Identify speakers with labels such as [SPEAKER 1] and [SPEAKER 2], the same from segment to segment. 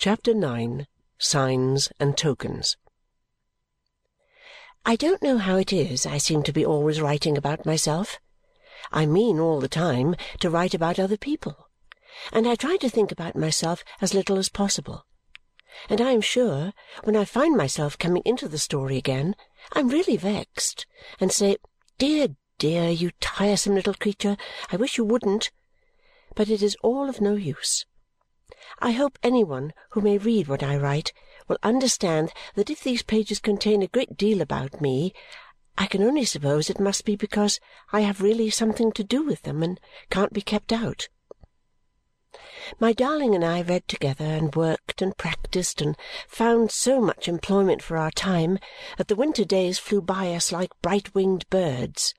[SPEAKER 1] Chapter 9 Signs and Tokens
[SPEAKER 2] I don't know how it is I seem to be always writing about myself. I mean all the time to write about other people, and I try to think about myself as little as possible. And I am sure when I find myself coming into the story again, I am really vexed and say, "Dear, dear, you tiresome little creature, I wish you wouldn't!" But it is all of no use. I hope any one who may read what I write will understand that if these pages contain a great deal about me, I can only suppose it must be because I have really something to do with them and can't be kept out. My darling and I read together, and worked, and practised, and found so much employment for our time that the winter days flew by us like bright winged birds.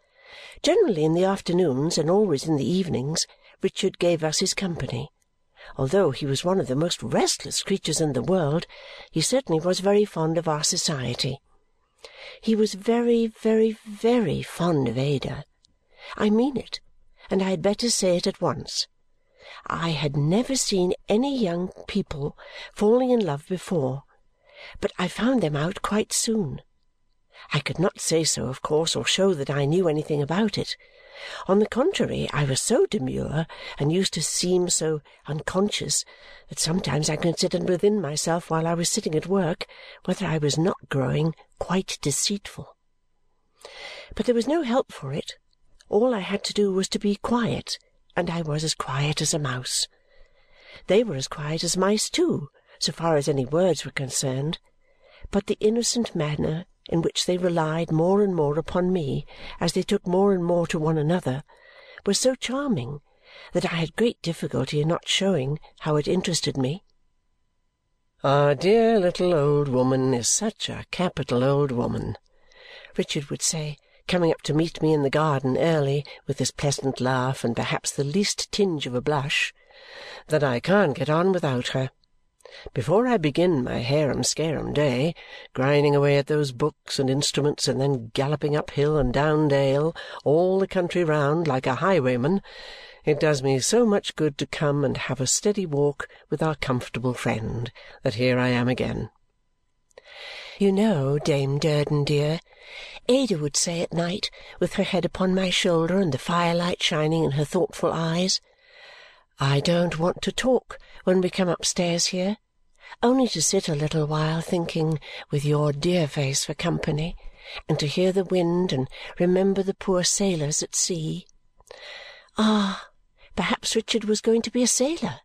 [SPEAKER 2] Generally in the afternoons, and always in the evenings, Richard gave us his company. Although he was one of the most restless creatures in the world, he certainly was very fond of our society. He was very, very, very fond of Ada. I mean it, and I had better say it at once. I had never seen any young people falling in love before, but I found them out quite soon. I could not say so, of course, or show that I knew anything about it. On the contrary, I was so demure and used to seem so unconscious that sometimes I considered within myself while I was sitting at work whether I was not growing quite deceitful. But there was no help for it. All I had to do was to be quiet, and I was as quiet as a mouse. They were as quiet as mice too, so far as any words were concerned, but the innocent manner in which they relied more and more upon me as they took more and more to one another was so charming that I had great difficulty in not showing how it interested me.
[SPEAKER 1] "Our dear little old woman is such a capital old woman," Richard would say, coming up to meet me in the garden early with his pleasant laugh and perhaps the least tinge of a blush, "that I can't get on without her. Before I begin my harum scarum day, grinding away at those books and instruments and then galloping up hill and down dale, all the country round, like a highwayman, it does me so much good to come and have a steady walk with our comfortable friend that here I am again.
[SPEAKER 2] You know, Dame Durden dear, Ada would say at night, with her head upon my shoulder and the firelight shining in her thoughtful eyes, I don't want to talk when we come upstairs here, only to sit a little while thinking, with your dear face for company, and to hear the wind and remember the poor sailors at sea. Ah! Perhaps Richard was going to be a sailor.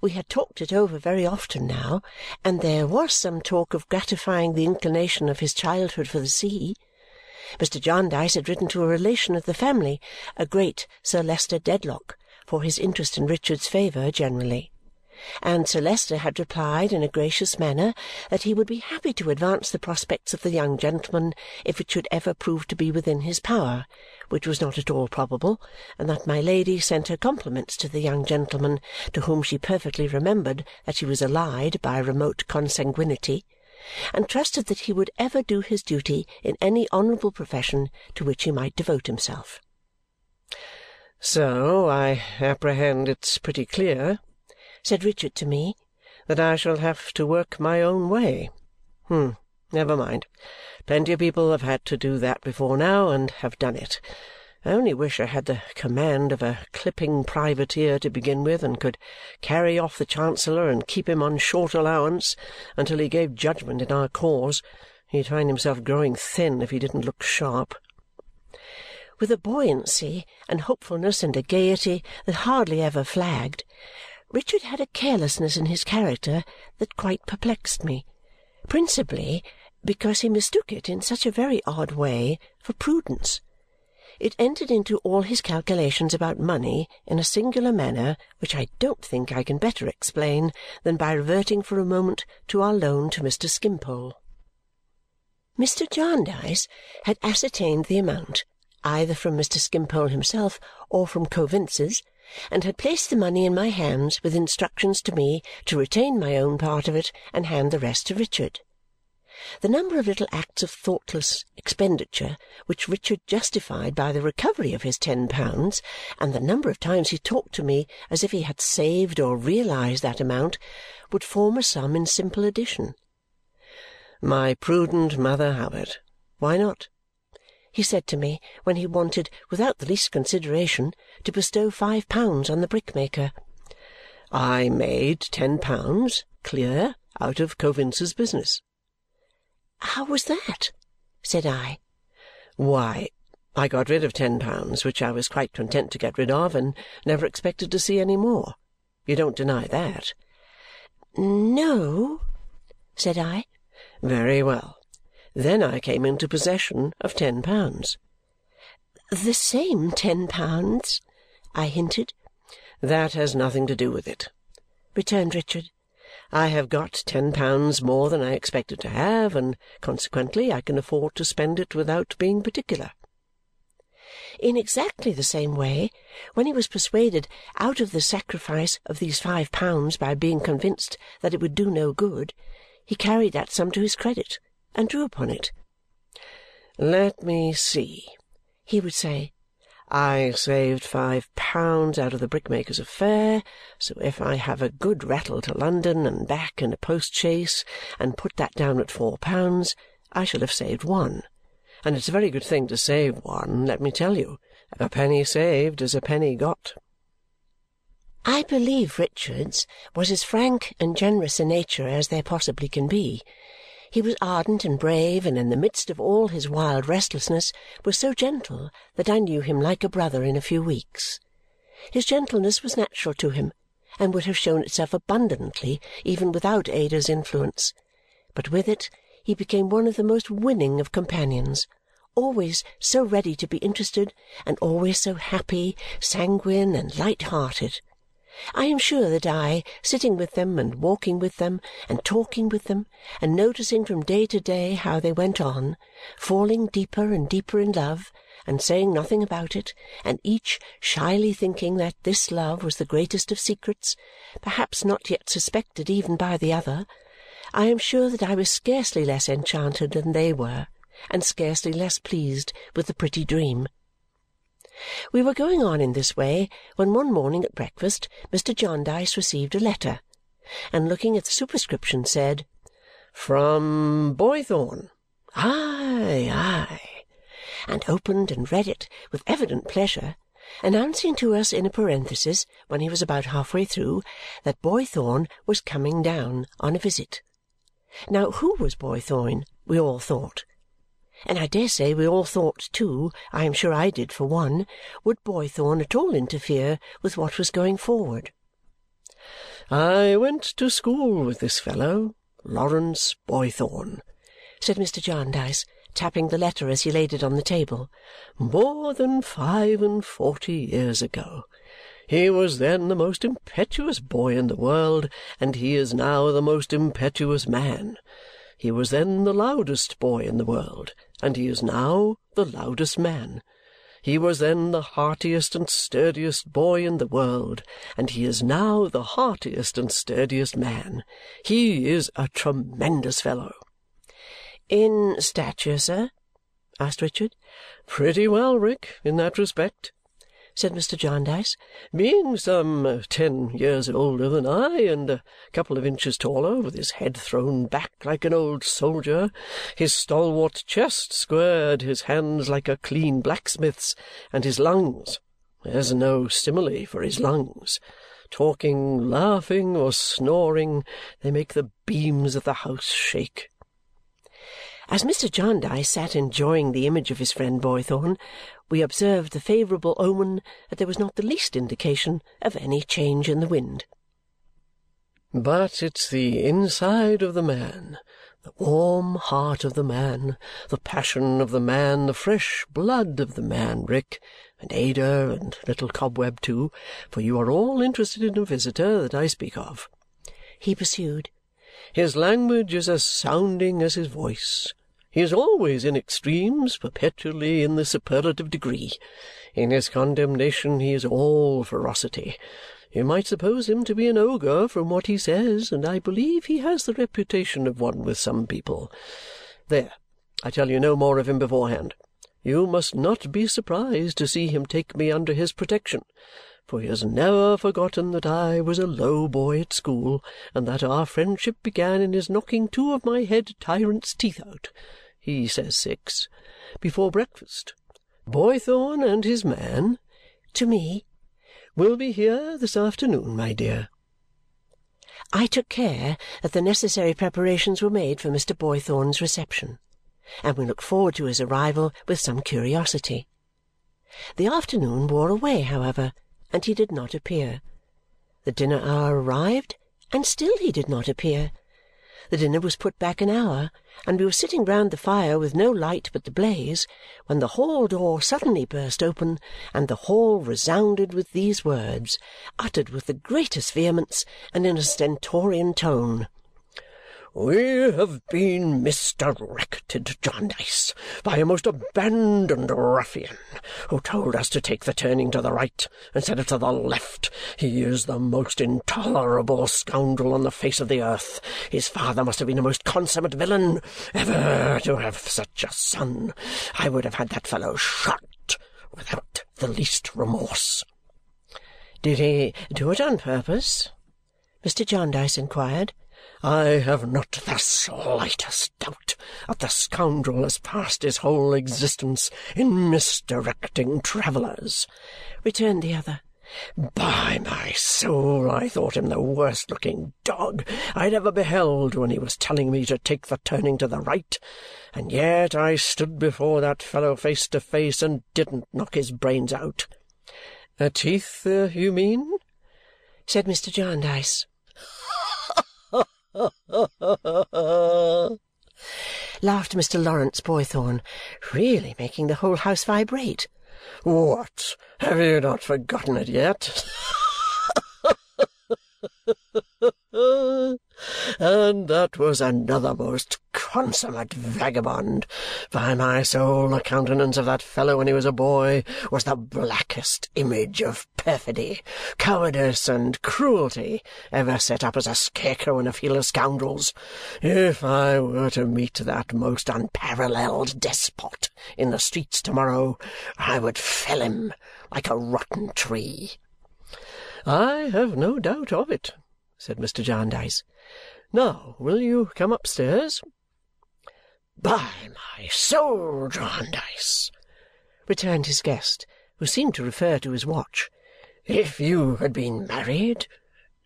[SPEAKER 2] We had talked it over very often now, and there was some talk of gratifying the inclination of his childhood for the sea. Mr. Jarndyce had written to a relation of the family, a great Sir Leicester Dedlock, for his interest in Richard's favour generally, and Sir Leicester had replied in a gracious manner that he would be happy to advance the prospects of the young gentleman if it should ever prove to be within his power, which was not at all probable, and that my Lady sent her compliments to the young gentleman, to whom she perfectly remembered that she was allied by remote consanguinity, and trusted that he would ever do his duty in any honourable profession to which he might devote himself.
[SPEAKER 1] "So I apprehend it's pretty clear," said Richard to me, "that I shall have to work my own way. Hm! Never mind. Plenty of people have had to do that before now, and have done it. I only wish I had the command of a clipping privateer to begin with and could carry off the Chancellor and keep him on short allowance until he gave judgment in our cause. He'd find himself growing thin if he didn't look sharp
[SPEAKER 2] with a buoyancy and hopefulness and a gaiety that hardly ever flagged, Richard had a carelessness in his character that quite perplexed me, principally because he mistook it in such a very odd way for prudence. It entered into all his calculations about money in a singular manner which I don't think I can better explain than by reverting for a moment to our loan to Mr. Skimpole. Mr. Jarndyce had ascertained the amount either from Mr. Skimpole himself or from Coavinses, and had placed the money in my hands with instructions to me to retain my own part of it and hand the rest to Richard. The number of little acts of thoughtless expenditure which Richard justified by the recovery of his ten pounds, and the number of times he talked to me as if he had saved or realized that amount, would form a sum in simple addition.
[SPEAKER 1] "My prudent mother Hubbard, why not?"
[SPEAKER 2] he said to me when he wanted, without the least consideration, to bestow five pounds on the brickmaker.
[SPEAKER 1] "I made ten pounds, clear, out of Coavinses' business."
[SPEAKER 2] "How was that?" said I.
[SPEAKER 1] "Why, I got rid of ten pounds, which I was quite content to get rid of and never expected to see any more. You don't deny that?"
[SPEAKER 2] "No," said I.
[SPEAKER 1] "Very well. Then I came into possession of ten pounds."
[SPEAKER 2] "The same ten pounds?" I hinted.
[SPEAKER 1] "That has nothing to do with it," returned Richard. I have got ten pounds more than I expected to have, and consequently I can afford to spend it without being particular."
[SPEAKER 2] In exactly the same way, when he was persuaded out of the sacrifice of these five pounds by being convinced that it would do no good, he carried that sum to his credit and drew upon it.
[SPEAKER 1] "Let me see," he would say. I saved five pounds out of the brickmaker's affair, so if I have a good rattle to London and back in a post chaise and put that down at four pounds, I shall have saved one. And it's a very good thing to save one, let me tell you. A penny saved is a penny got.
[SPEAKER 2] I believe Richard's was as frank and generous a nature as there possibly can be. He was ardent and brave, and in the midst of all his wild restlessness was so gentle that I knew him like a brother in a few weeks. His gentleness was natural to him and would have shown itself abundantly even without Ada's influence, but with it he became one of the most winning of companions, always so ready to be interested and always so happy, sanguine, and light-hearted. I am sure that I, sitting with them, and walking with them, and talking with them, and noticing from day to day how they went on, falling deeper and deeper in love, and saying nothing about it, and each shyly thinking that this love was the greatest of secrets, perhaps not yet suspected even by the other, I am sure that I was scarcely less enchanted than they were, and scarcely less pleased with the pretty dream. We were going on in this way when one morning at breakfast Mr. Jarndyce received a letter, and looking at the superscription said,
[SPEAKER 1] "From Boythorn."
[SPEAKER 2] "Aye, aye!" and opened and read it with evident pleasure, announcing to us in a parenthesis when he was about half-way through that Boythorn was coming down on a visit. Now who was Boythorn, we all thought and I dare say we all thought too, I am sure I did for one, would Boythorn at all interfere with what was going forward?
[SPEAKER 1] "I went to school with this fellow, Lawrence Boythorn,"
[SPEAKER 2] said Mr. Jarndyce, tapping the letter as he laid it on the table,
[SPEAKER 1] "more than five and forty years ago. He was then the most impetuous boy in the world, and he is now the most impetuous man. He was then the loudest boy in the world, and he is now the loudest man. He was then the heartiest and sturdiest boy in the world, and he is now the heartiest and sturdiest man. He is a tremendous fellow."
[SPEAKER 2] "In stature, sir?" asked Richard.
[SPEAKER 1] "Pretty well, Rick, in that respect
[SPEAKER 2] said Mr. Jarndyce.
[SPEAKER 1] "Being some uh, ten years older than I and a couple of inches taller, with his head thrown back like an old soldier, his stalwart chest squared, his hands like a clean blacksmith's, and his lungs there's no simile for his lungs talking, laughing, or snoring, they make the beams of the house shake.
[SPEAKER 2] As Mr. Jarndyce sat enjoying the image of his friend Boythorn, we observed the favourable omen that there was not the least indication of any change in the wind.
[SPEAKER 1] "But it's the inside of the man, the warm heart of the man, the passion of the man, the fresh blood of the man, Rick, and Ada, and little Cobweb too, for you are all interested in a visitor that I speak of," he pursued. "His language is as sounding as his voice. He is always in extremes, perpetually in the superlative degree. In his condemnation he is all ferocity.
[SPEAKER 3] You might suppose him to be an ogre from what he says, and I believe he has the reputation of one with some people. There! I tell you no more of him beforehand. You must not be surprised to see him take me under his protection, for he has never forgotten that I was a low boy at school and that our friendship began in his knocking two of my head tyrant's teeth out he says six before breakfast. Boythorn and his man" to me will be here this afternoon, my dear."
[SPEAKER 2] I took care that the necessary preparations were made for Mr. Boythorn's reception, and we looked forward to his arrival with some curiosity. The afternoon wore away, however, and he did not appear. The dinner hour arrived, and still he did not appear. The dinner was put back an hour, and we were sitting round the fire with no light but the blaze when the hall door suddenly burst open and the hall resounded with these words, uttered with the greatest vehemence and in a stentorian tone.
[SPEAKER 3] We have been misdirected, Jarndyce, by a most abandoned ruffian who told us to take the turning to the right instead of to the left. He is the most intolerable scoundrel on the face of the earth. His father must have been a most consummate villain. Ever to have such a son! I would have had that fellow shot without the least remorse.
[SPEAKER 2] Did he do it on purpose? Mr. Jarndyce inquired.
[SPEAKER 3] I have not the slightest doubt that the scoundrel has passed his whole existence in misdirecting travellers," returned the other. "By my soul, I thought him the worst-looking dog I had ever beheld when he was telling me to take the turning to the right, and yet I stood before that fellow face to face and didn't knock his brains out."
[SPEAKER 2] A "teeth, uh, you mean?" said Mr. Jarndyce. laughed Mr. Lawrence Boythorn, really making the whole house vibrate.
[SPEAKER 3] "What! Have you not forgotten it yet? and that was another most consummate vagabond. By my soul, the countenance of that fellow when he was a boy was the blackest image of perfidy, cowardice, and cruelty ever set up as a scarecrow in a field of scoundrels. If I were to meet that most unparalleled despot in the streets to-morrow, I would fell him like a rotten tree.
[SPEAKER 2] I have no doubt of it, said Mr. Jarndyce. Now, will you come upstairs?
[SPEAKER 3] By my soul, Jarndyce, returned his guest, who seemed to refer to his watch, if you had been married,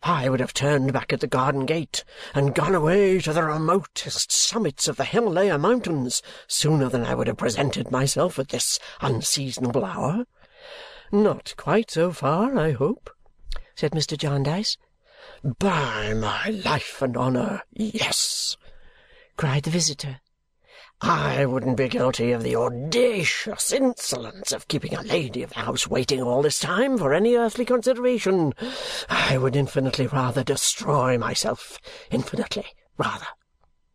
[SPEAKER 3] I would have turned back at the garden gate and gone away to the remotest summits of the Himalaya Mountains sooner than I would have presented myself at this unseasonable hour.
[SPEAKER 2] Not quite so far, I hope, said Mr. Jarndyce.
[SPEAKER 3] By my life and honour, yes! cried the visitor. I wouldn't be guilty of the audacious insolence of keeping a lady of the house waiting all this time for any earthly consideration. I would infinitely rather destroy myself, infinitely rather.